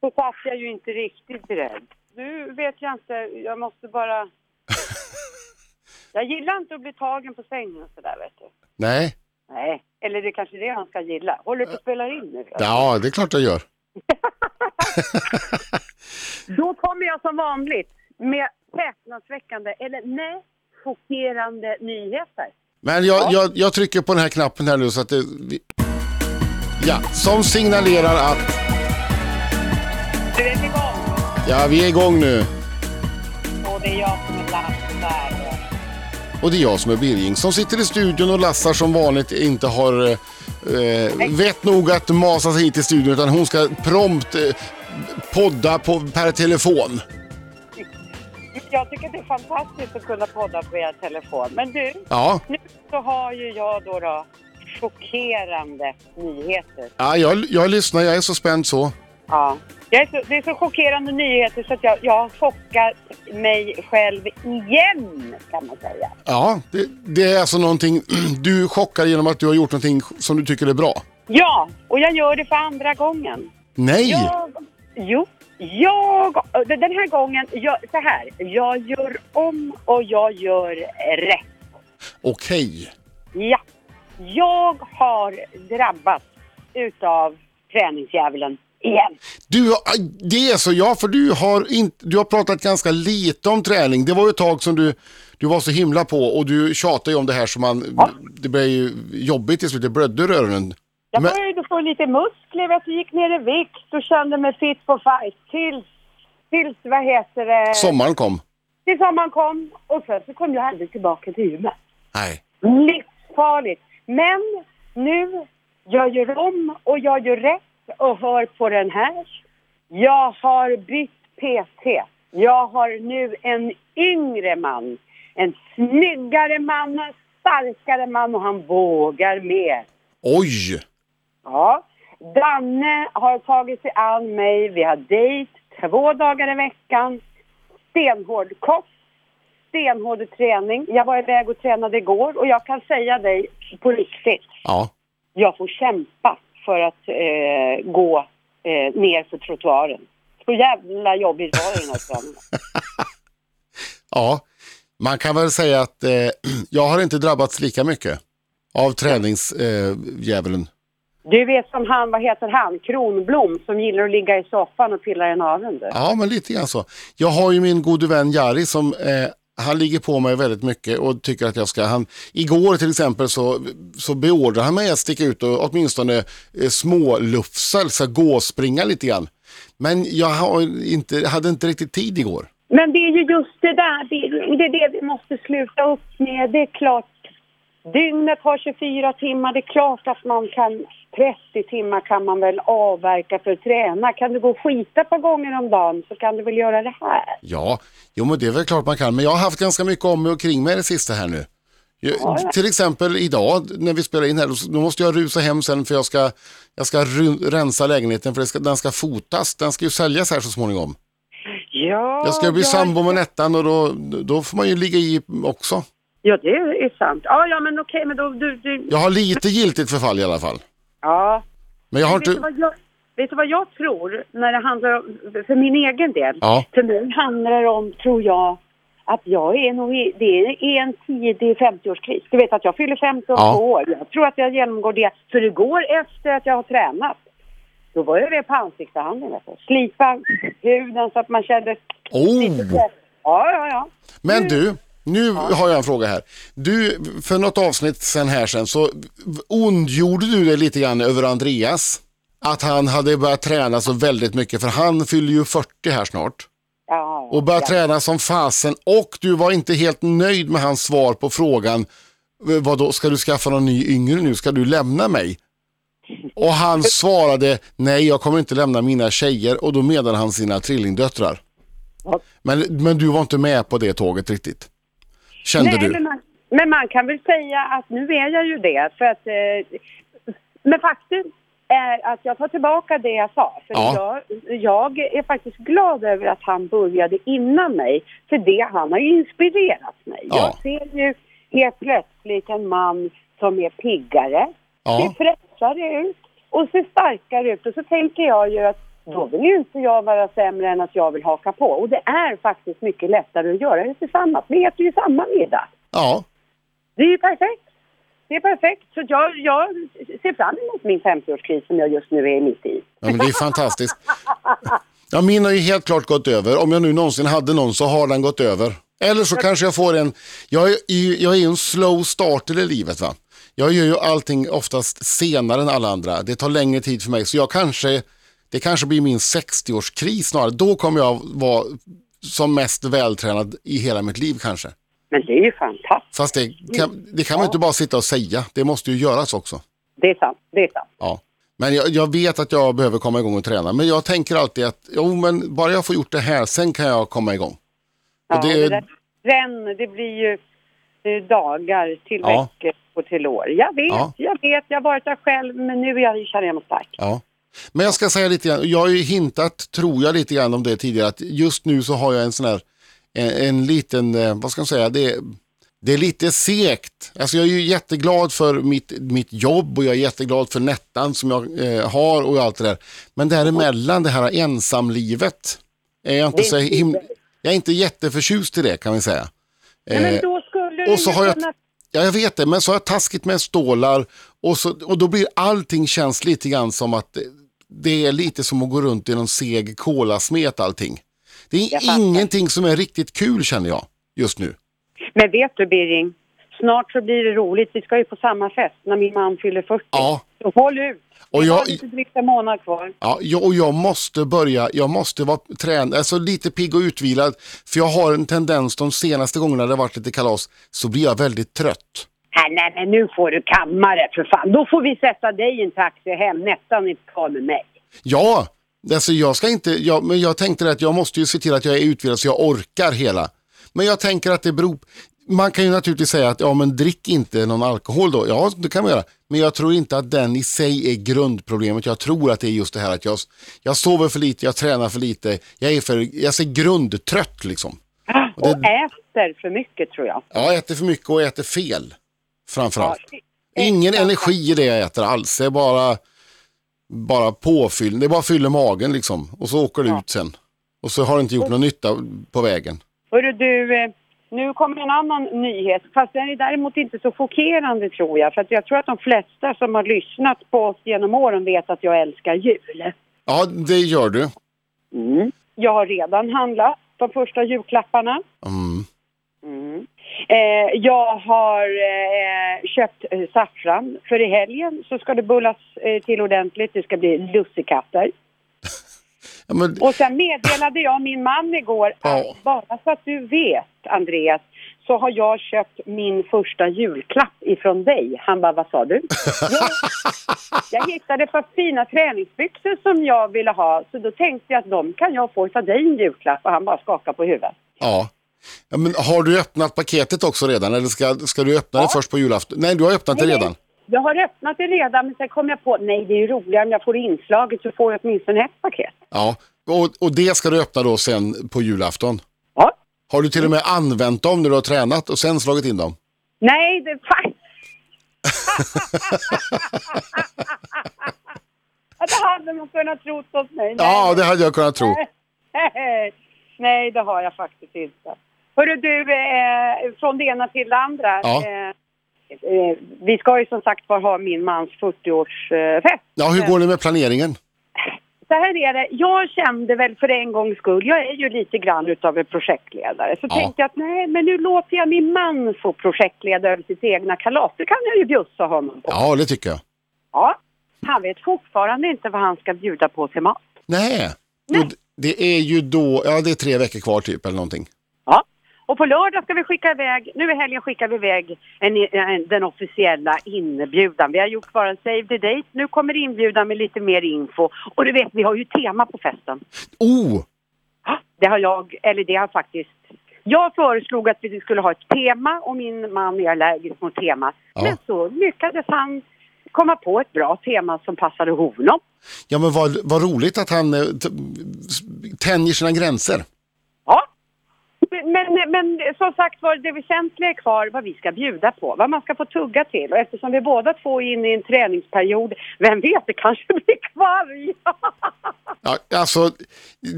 så satt jag ju inte riktigt beredd. Nu vet jag inte, jag måste bara... Jag gillar inte att bli tagen på sängen och sådär vet du. Nej. Nej, eller det är kanske det han ska gilla. Håller du på att spela in nu? Ja, det är klart jag gör. Då kommer jag som vanligt med häpnadsväckande, eller nej, chockerande nyheter. Men jag, jag, jag trycker på den här knappen här nu så att det... Ja, som signalerar att... Ja, vi är igång nu. och det är jag som är Lasse. Och det är jag som är Birging som sitter i studion och Lassar som vanligt inte har eh, vett nog att masa sig hit till studion utan hon ska prompt eh, podda på, per telefon. Jag tycker det är fantastiskt att kunna podda via telefon. Men du, Ja, nu så har ju jag då, då chockerande nyheter. ja jag, jag lyssnar, jag är så spänd så. Ja. Jag är så, det är så chockerande nyheter så att jag, jag har chockat mig själv igen kan man säga. Ja, det, det är alltså någonting du chockar genom att du har gjort någonting som du tycker är bra. Ja, och jag gör det för andra gången. Nej! Jag, jo, jag, den här gången, jag, så här, jag gör om och jag gör rätt. Okej. Ja, jag har drabbats utav träningsdjävulen igen. Du, det är så ja, för du har, inte, du har pratat ganska lite om träning. Det var ju ett tag som du, du var så himla på och du tjatade ju om det här som man, det blev ju jobbigt till slut, det blödde ur öronen. Jag började få lite muskler, du, gick ner i vikt och kände mig fit for fight tills, tills vad heter det, Sommaren kom. tills sommaren kom och sen så kom jag aldrig tillbaka till gymmet. Nej. Livsfarligt. Men nu, jag gör om och jag gör rätt och hör på den här. Jag har bytt PT. Jag har nu en yngre man. En snyggare man, en starkare man och han vågar mer. Oj! Ja. Danne har tagit sig an mig. Vi har dejt två dagar i veckan. Stenhård kost. Stenhård träning. Jag var iväg och tränade igår och jag kan säga dig på riktigt. Ja. Jag får kämpa för att eh, gå eh, ner för trottoaren. Så jävla jobbigt var det den här. Ja. Man kan väl säga att eh, jag har inte drabbats lika mycket av träningsdjävulen. Eh. Du vet som han, vad heter han, Kronblom som gillar att ligga i soffan och pilla i naveln. Ja, men lite grann så. Jag har ju min gode vän Jari som eh, han ligger på mig väldigt mycket och tycker att jag ska, han, igår till exempel så, så beordrar han mig att sticka ut och åtminstone eh, smålufsa, så gå och springa lite grann. Men jag har inte, hade inte riktigt tid igår. Men det är ju just det där, det, det är det vi måste sluta upp med. Det är klart, dygnet har 24 timmar, det är klart att man kan, 30 timmar kan man väl avverka för att träna. Kan du gå och skita på gånger om dagen så kan du väl göra det här. Ja, jo men det är väl klart man kan. Men jag har haft ganska mycket om mig och kring mig det sista här nu. Jag, Ja. Till exempel idag när vi spelar in här, då- måste jag rusa hem sen för jag ska, jag ska rensa lägenheten för ska, den ska fotas. Den ska ju säljas här så småningom. Ja, Jag ska bli ja, sambo med Nettan och då, då får man ju ligga i också. Ja, det är sant. Ja, ja men okej, men då... Du, du, Jag har lite giltigt förfall i alla fall. ja. Men jag har Vet du, inte... vad jag, vet du vad jag tror när det handlar om, för min egen del? Ja. För mig handlar det om, tror jag, att jag är nog i, det är en tidig 50-årskris. Du vet att jag fyller 50 om Ja. två år. Jag tror att jag genomgår det. För det går efter att jag har tränat. Då var jag det på ansiktsbehandling. vet du. Slipa huden så att man kände... Oh! Ja, ja, ja. Men du, nu har jag en fråga här. Du, för något avsnitt sen här sen så ondgjorde du dig lite grann över Andreas. Att han hade börjat träna så väldigt mycket, för han fyller ju 40 här snart. ja Och börjat ja. träna som fasen. Och du var inte helt nöjd med hans svar på frågan, vad då ska du skaffa någon ny yngre nu? Ska du lämna mig? Och han svarade, nej jag kommer inte lämna mina tjejer. Och då menade han sina trillingdöttrar. Ja. Men, men du var inte med på det tåget riktigt. Kände Nej, du? Men man, men man kan väl säga att nu är jag ju det. För att, eh, men faktum är att jag tar tillbaka det jag sa. För Ja. jag, jag är faktiskt glad över att han började innan mig. För det, han har ju inspirerat mig. Ja. Jag ser ju helt plötsligt en man som är piggare, Ja. ser fräschare ut och ser starkare ut. Och så tänker jag ju att då vill ju inte jag vara sämre än att jag vill haka på. Och det är faktiskt mycket lättare att göra det tillsammans. Vi äter ju samma middag. Ja, Det är ju perfekt. Det är perfekt. Så jag, jag ser fram emot min 50-årskris som jag just nu är mitt i. ja men det är fantastiskt. Ja, min har ju helt klart gått över. Om jag nu någonsin hade någon så har den gått över. Eller så kanske jag får en, jag är, ju- jag är ju en slow starter i livet va. Jag gör ju allting oftast senare än alla andra. Det tar längre tid för mig. Så jag kanske, det kanske blir min 60-årskris snarare. Då kommer jag vara som mest vältränad i hela mitt liv kanske. Men det är ju fantastiskt. Fast det kan, det kan man inte bara sitta och säga. Det måste ju göras också. Det är sant. Det är sant. Ja. Men jag, jag vet att jag behöver komma igång och träna. Men jag tänker alltid att jo, men bara jag får gjort det här, sen kan jag komma igång. Ja, Och det- det... där, sen, det blir ju eh, dagar till Ja. veckor och till år. Jag vet, Ja. jag vet. Jag har varit där själv, men nu är jag, känner jag mig stark. Ja. Men jag ska säga lite grann, jag har ju hintat, tror jag lite grann om det tidigare, att just nu så har jag en sån här, en, en liten, eh, vad ska man säga, det, är- det är lite segt. Alltså jag är ju jätteglad för mitt, mitt jobb och jag är jätteglad för Nettan som jag eh, har och allt det där. Men däremellan, det här ensamlivet, är jag inte så him- inte- jag är inte jätteförtjust i det kan vi säga. Nej, men Eh, då skulle och så har jag- kunna... Ja, jag vet det, men så har jag taskigt med stålar och, så, och då blir allting känns lite grann som att det, det är lite som att gå runt i någon seg kolasmet allting. Det är ingenting som är riktigt kul känner jag just nu. Men vet du, Birging? Snart så blir det roligt. Vi ska ju på samma fest när min man fyller 40. Ja, Så håll ut. Och jag- har lite drygt en månad kvar. ja jag, och jag måste börja, jag måste vara tränad, alltså lite pigg och utvilad. För jag har en tendens, de senaste gångerna det varit lite kalas, så blir jag väldigt trött. Nej, nej, men nu får du kamma det för fan. Då får vi sätta dig i en taxi hem. Nästan inte kvar med mig. Ja, alltså jag ska inte, jag, men jag tänkte att jag måste ju se till att jag är utvilad så jag orkar hela. Men jag tänker att det beror, man kan ju naturligtvis säga att ja men drick inte någon alkohol då. Ja, det kan man göra. Men jag tror inte att den i sig är grundproblemet. Jag tror att det är just det här att jag, jag sover för lite, jag tränar för lite, jag är för, jag är grundtrött liksom. Och det- äter för mycket, tror jag. Jag äter för mycket och äter fel. Framförallt. Ja, Ingen energi i det jag äter alls. Det är bara, bara påfyll. Det är bara fyller magen liksom. Och så åker det Ja. ut sen. Och så har det inte gjort någon nytta på vägen. Hörru du, eh, nu kommer en annan nyhet. Fast den är däremot inte så chockerande tror jag. För jag tror att de flesta som har lyssnat på oss genom åren vet att jag älskar jul. Ja, det gör du. Mm. Jag har redan handlat de första julklapparna. Mm. Mm. Eh, jag har eh, köpt eh, saffran. För i helgen så ska det bullas eh, till ordentligt. Det ska bli lussekatter. Ja, men, Och sen meddelade jag min man igår Ja. att bara så att du vet, Andreas, så har jag köpt min första julklapp ifrån dig. Han bara, vad sa du? jag, jag hittade par fina träningsbyxor som jag ville ha, så då tänkte jag att de kan jag få av dig en julklapp. Och han bara skakade på huvudet. ja. Ja, men har du öppnat paketet också redan? Eller ska, ska du öppna det Ja. först på julafton? Nej, du har öppnat det Nej, redan. Jag har öppnat det redan, men sen kom jag på, nej det är ju roligare om jag får inslaget så får jag åtminstone ett paket. Ja. Och, och det ska du öppna då sen på julafton. Ja. Har du till och med använt dem när du har tränat och sen slagit in dem? Nej, det... Fan. Ja, det hade man kunnat tro hos mig. Nej, Ja, det hade jag kunnat tro. Nej, det har jag faktiskt inte. Hörru du, eh, från det ena till det andra. Ja. Eh, vi ska ju som sagt var ha min mans 40-årsfest. Ja, hur går det med planeringen? Så här är det, jag kände väl för en gångs skull, jag är ju lite grann utav en projektledare, så Ja. tänkte jag att nej, men nu låter jag min man få projektleda över sitt egna kalas. Det kan jag ju bjussa honom på. Ja, det tycker jag. Ja, han vet fortfarande inte vad han ska bjuda på till mat. Nej. Nej. Det är ju då, ja det är tre veckor kvar typ eller någonting. Ja. Och på lördag ska vi skicka iväg, nu i helgen skickar vi iväg en, en, den officiella inbjudan. Vi har gjort bara en save the date, nu kommer inbjudan med lite mer info. Och du vet, vi har ju tema på festen. Oh! Det har jag, eller det har faktiskt... Jag föreslog att vi skulle ha ett tema och min man är allergisk mot tema. Ja. Men så lyckades han komma på ett bra tema som passade honom. Ja men vad, vad roligt att han eh, tänjer sina gränser. Men, men, men som sagt var, det väsentliga är kvar vad vi ska bjuda på, vad man ska få tugga till. Och eftersom vi båda två är inne i en träningsperiod, vem vet, det kanske blir kvarg. Ja, alltså,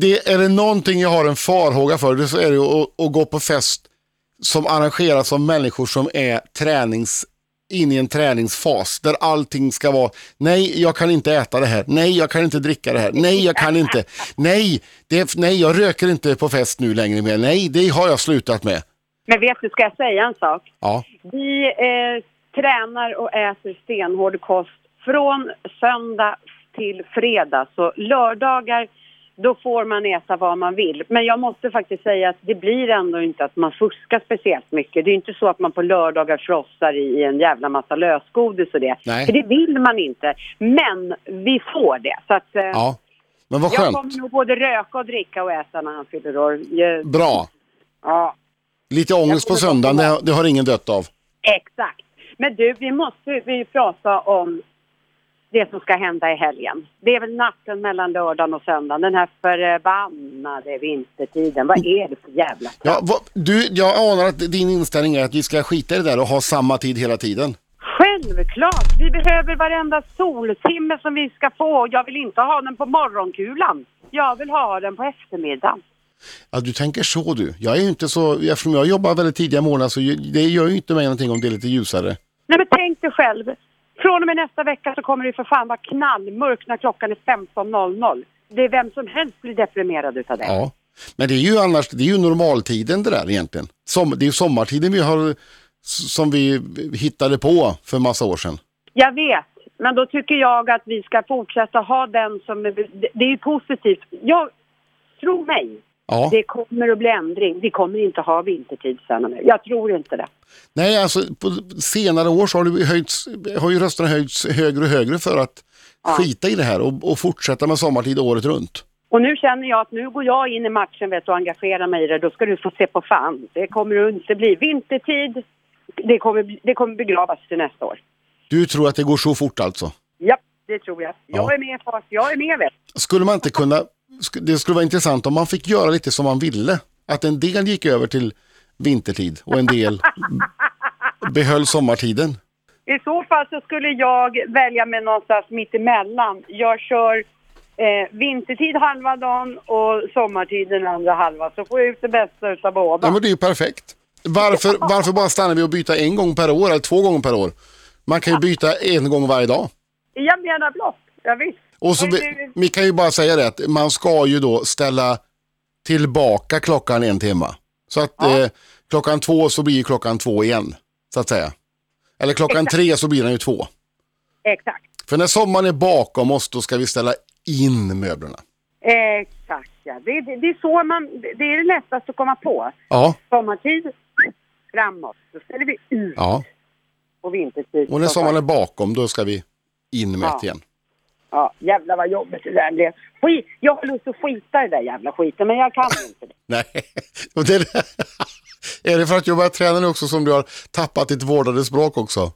det, är det någonting jag har en farhåga för, det så är det att, att gå på fest som arrangeras av människor som är tränings in i en träningsfas där allting ska vara, nej jag kan inte äta det här, nej jag kan inte dricka det här, nej jag kan inte, nej, det, nej jag röker inte på fest nu längre mer, nej det har jag slutat med. Men vet du, ska jag säga en sak? Ja. Vi eh, tränar och äter stenhård kost från söndag till fredag. Så lördagar, då får man äta vad man vill. Men jag måste faktiskt säga att det blir ändå inte att man fuskar speciellt mycket. Det är inte så att man på lördagar frossar i en jävla massa lösgodis och det. Nej. För det vill man inte. Men vi får det. Så att, eh, Ja, men vad jag skönt. kommer nog både röka och dricka och äta när han fyller år. Bra. Ja, Lite ångest på Jag söndagen, det, komma. har- det har ingen dött av. exakt. Men du, vi måste vi prata om det som ska hända i helgen. Det är väl natten mellan lördagen och söndagen, den här förbannade vintertiden. Vad är det för jävla Ja, vad, du, jag anar att din inställning är att vi ska skita i det där och ha samma tid hela tiden. Självklart! Vi behöver varenda soltimme som vi ska få. Jag vill inte ha den på morgonkulan. Jag vill ha den på eftermiddagen. Ja, du tänker så du. Jag är ju inte så, eftersom jag jobbar väldigt tidiga morgnar så det gör ju inte mig någonting om det är lite ljusare. Nej men tänk dig själv. Från och med nästa vecka så kommer det för fan vara knallmörkt när klockan är 15.00. Det är vem som helst blir deprimerad utav det. Ja. Men det är ju annars, det är ju normaltiden det där egentligen. Som, det är ju sommartiden vi har, som vi hittade på för massa år sedan. Jag vet, men då tycker jag att vi ska fortsätta ha den som... Det är ju positivt. Jag, tro mig, Ja. det kommer att bli ändring. Vi kommer inte ha vintertid sen och nu. Jag tror inte det. Nej, alltså på senare år så har, det höjts, har ju rösterna höjts högre och högre för att Ja. skita i det här och, och fortsätta med sommartid året runt. Och nu känner jag att nu går jag in i matchen vet, och engagerar mig i det. Då ska du få se på fan. Det kommer inte bli vintertid. Det kommer, det kommer begravas till nästa år. Du tror att det går så fort alltså? Ja, det tror jag. Jag Ja. är med fast jag är med vet. Skulle man inte kunna, det skulle vara intressant om man fick göra lite som man ville. Att en del gick över till vintertid och en del behöll sommartiden. I så fall så skulle jag välja med någonstans mitt emellan. Jag kör eh, vintertid halva dagen och sommartid den andra halva. Så får jag ut det bästa utav båda. Ja, men det är ju perfekt. Varför, varför bara stanna vid att byta en gång per år eller två gånger per år? Man kan ju byta en gång varje dag. Jag menar blott. Ja, visst. Och så, vi, vi kan ju bara säga det att man ska ju då ställa tillbaka klockan en timme. Så att Ja. eh, klockan två så blir ju klockan två igen, så att säga. Eller klockan Exakt. tre så blir den ju två. Exakt. För när sommaren är bakom oss då ska vi ställa in möblerna. Exakt, ja. Det, det, det är så man... Det är det lättaste att komma på. Ja, Sommartid, framåt. Då ställer vi ut. ja. Och vintertid. Och när sommaren är bakom då ska vi in med Ja. igen. Ja, jävlar vad jobbigt det där blev. Skit. Jag har lust att skita i den där jävla skiten, men jag kan inte det. Nej, och det är det för att jag börjar träna nu också som du har tappat ditt vårdade språk också?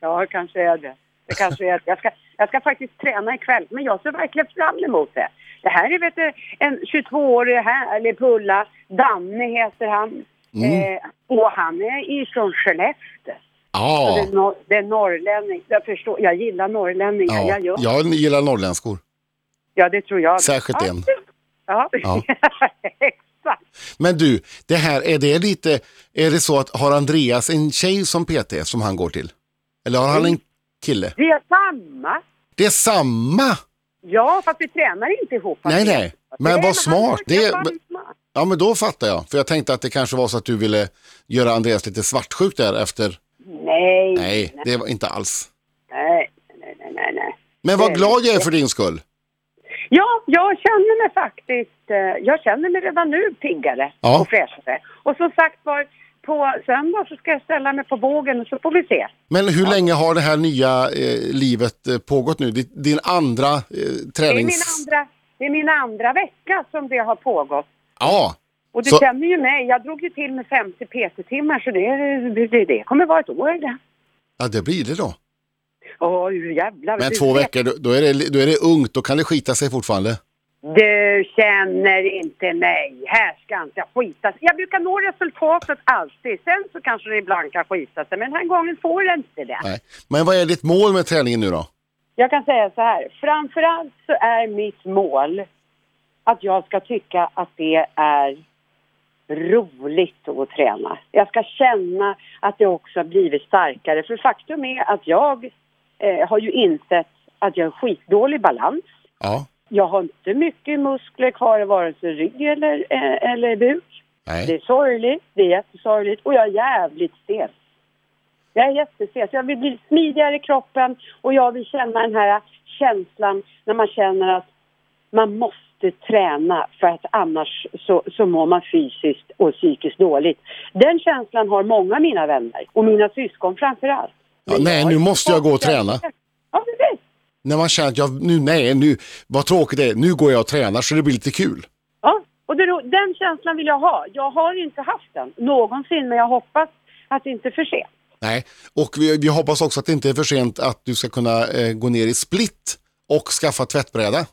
ja, kanske är det. Det kanske är det. Jag ska, jag ska faktiskt träna ikväll, men jag ser verkligen fram emot det. Det här är vet du, en 22-årig härlig pulla. Danne heter han. Mm. Eh, och han är ifrån Skellefteå. Ja, Det, är nor- det är norrlänning. Jag förstår, jag gillar norrlänningar. ja. Jag gör. jag gillar norrländskor. Ja, det tror jag. Särskilt ja. en. Ja, Ja. exakt. Men du, det här, är det lite, är det så att har Andreas en tjej som PT som han går till? Eller har han en kille? Det är samma. Det är samma! Ja, fast vi tränar inte ihop. Nej, nej. Men vad smart. Det är-. Ja men då fattar jag. För jag tänkte att det kanske var så att du ville göra Andreas lite svartsjuk där efter. Nej, Nej, det var inte alls. nej, nej, nej, nej, nej. Men vad glad jag är för din skull. Ja, jag känner mig faktiskt, eh, jag känner mig redan nu piggare Ja. och fräschare. Och som sagt var, på söndag så ska jag ställa mig på vågen och så får vi se. Men hur länge har det här nya eh, livet eh, pågått nu? Din, din andra eh, Det är, min tränings... andra, det är min andra vecka som det har pågått. Ja, Och du Så- känner ju mig, jag drog ju till med 50 PT-timmar så det, det, det kommer vara ett år det. ja det blir det då. Åh, jävlar. Men två veckor, då, då, är det, då är det ungt, då kan det skita sig fortfarande. Du känner inte mig. Här ska inte jag skita sig. Jag brukar nå resultatet alltid. Sen så kanske det ibland kan skita sig. Men den här gången får det inte det. Nej. Men vad är ditt mål med träningen nu då? Jag kan säga så här, framförallt så är mitt mål att jag ska tycka att det är roligt att träna. Jag ska känna att det också har blivit starkare. För faktum är att jag eh, har ju insett att jag har skitdålig balans. Ja. Jag har inte mycket muskler kvar i vare sig rygg eller, eh, eller buk. Nej. Det är sorgligt, det är jättesorgligt och jag är jävligt stel. Jag är jättestel, jag vill bli smidigare i kroppen och jag vill känna den här känslan när man känner att man måste träna för att annars så, så mår man fysiskt och psykiskt dåligt. Den känslan har många av mina vänner och mina syskon framför allt. Ja, nej, nu måste jag gå och träna. Ja, precis. När man känner att jag, nu, nej, nu, vad tråkigt det är, nu går jag och tränar så det blir lite kul. Ja, och det, den känslan vill jag ha. Jag har inte haft den någonsin, men jag hoppas att det inte är för sent. Nej, och vi, vi hoppas också att det inte är för sent att du ska kunna eh, gå ner i split och skaffa tvättbräda.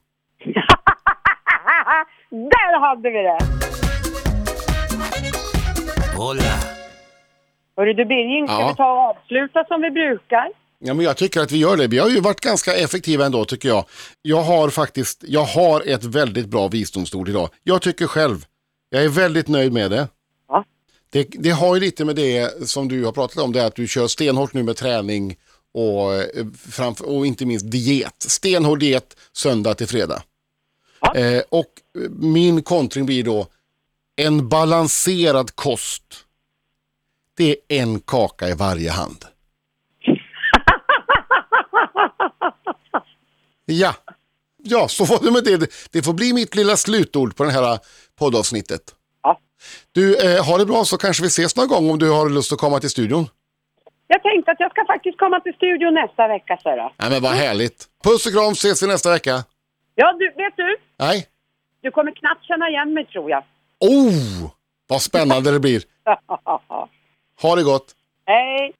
Där hade vi det! Hola. Hörru du Birging, ska Ja. vi ta och avsluta som vi brukar? Ja, men jag tycker att vi gör det. Vi har ju varit ganska effektiva ändå tycker jag. Jag har faktiskt, jag har ett väldigt bra visdomsord idag. Jag tycker själv, jag är väldigt nöjd med det. Ja. Det, det har ju lite med det som du har pratat om, det är att du kör stenhårt nu med träning och, eh, framför, och inte minst diet. Stenhård diet söndag till fredag. Ja. Eh, och min kontring blir då en balanserad kost. Det är en kaka i varje hand. Ja, ja så var det med det. Det får bli mitt lilla slutord på det här poddavsnittet. Ja. Du, eh, ha det bra så kanske vi ses någon gång om du har lust att komma till studion. Jag tänkte att jag ska faktiskt komma till studion nästa vecka, så då. Nej men vad härligt. Puss och kram, ses vi nästa vecka. Ja, du, vet du? Nej. Du kommer knappt känna igen mig, tror jag. Oh, vad spännande det blir. Ha det gott. Hej!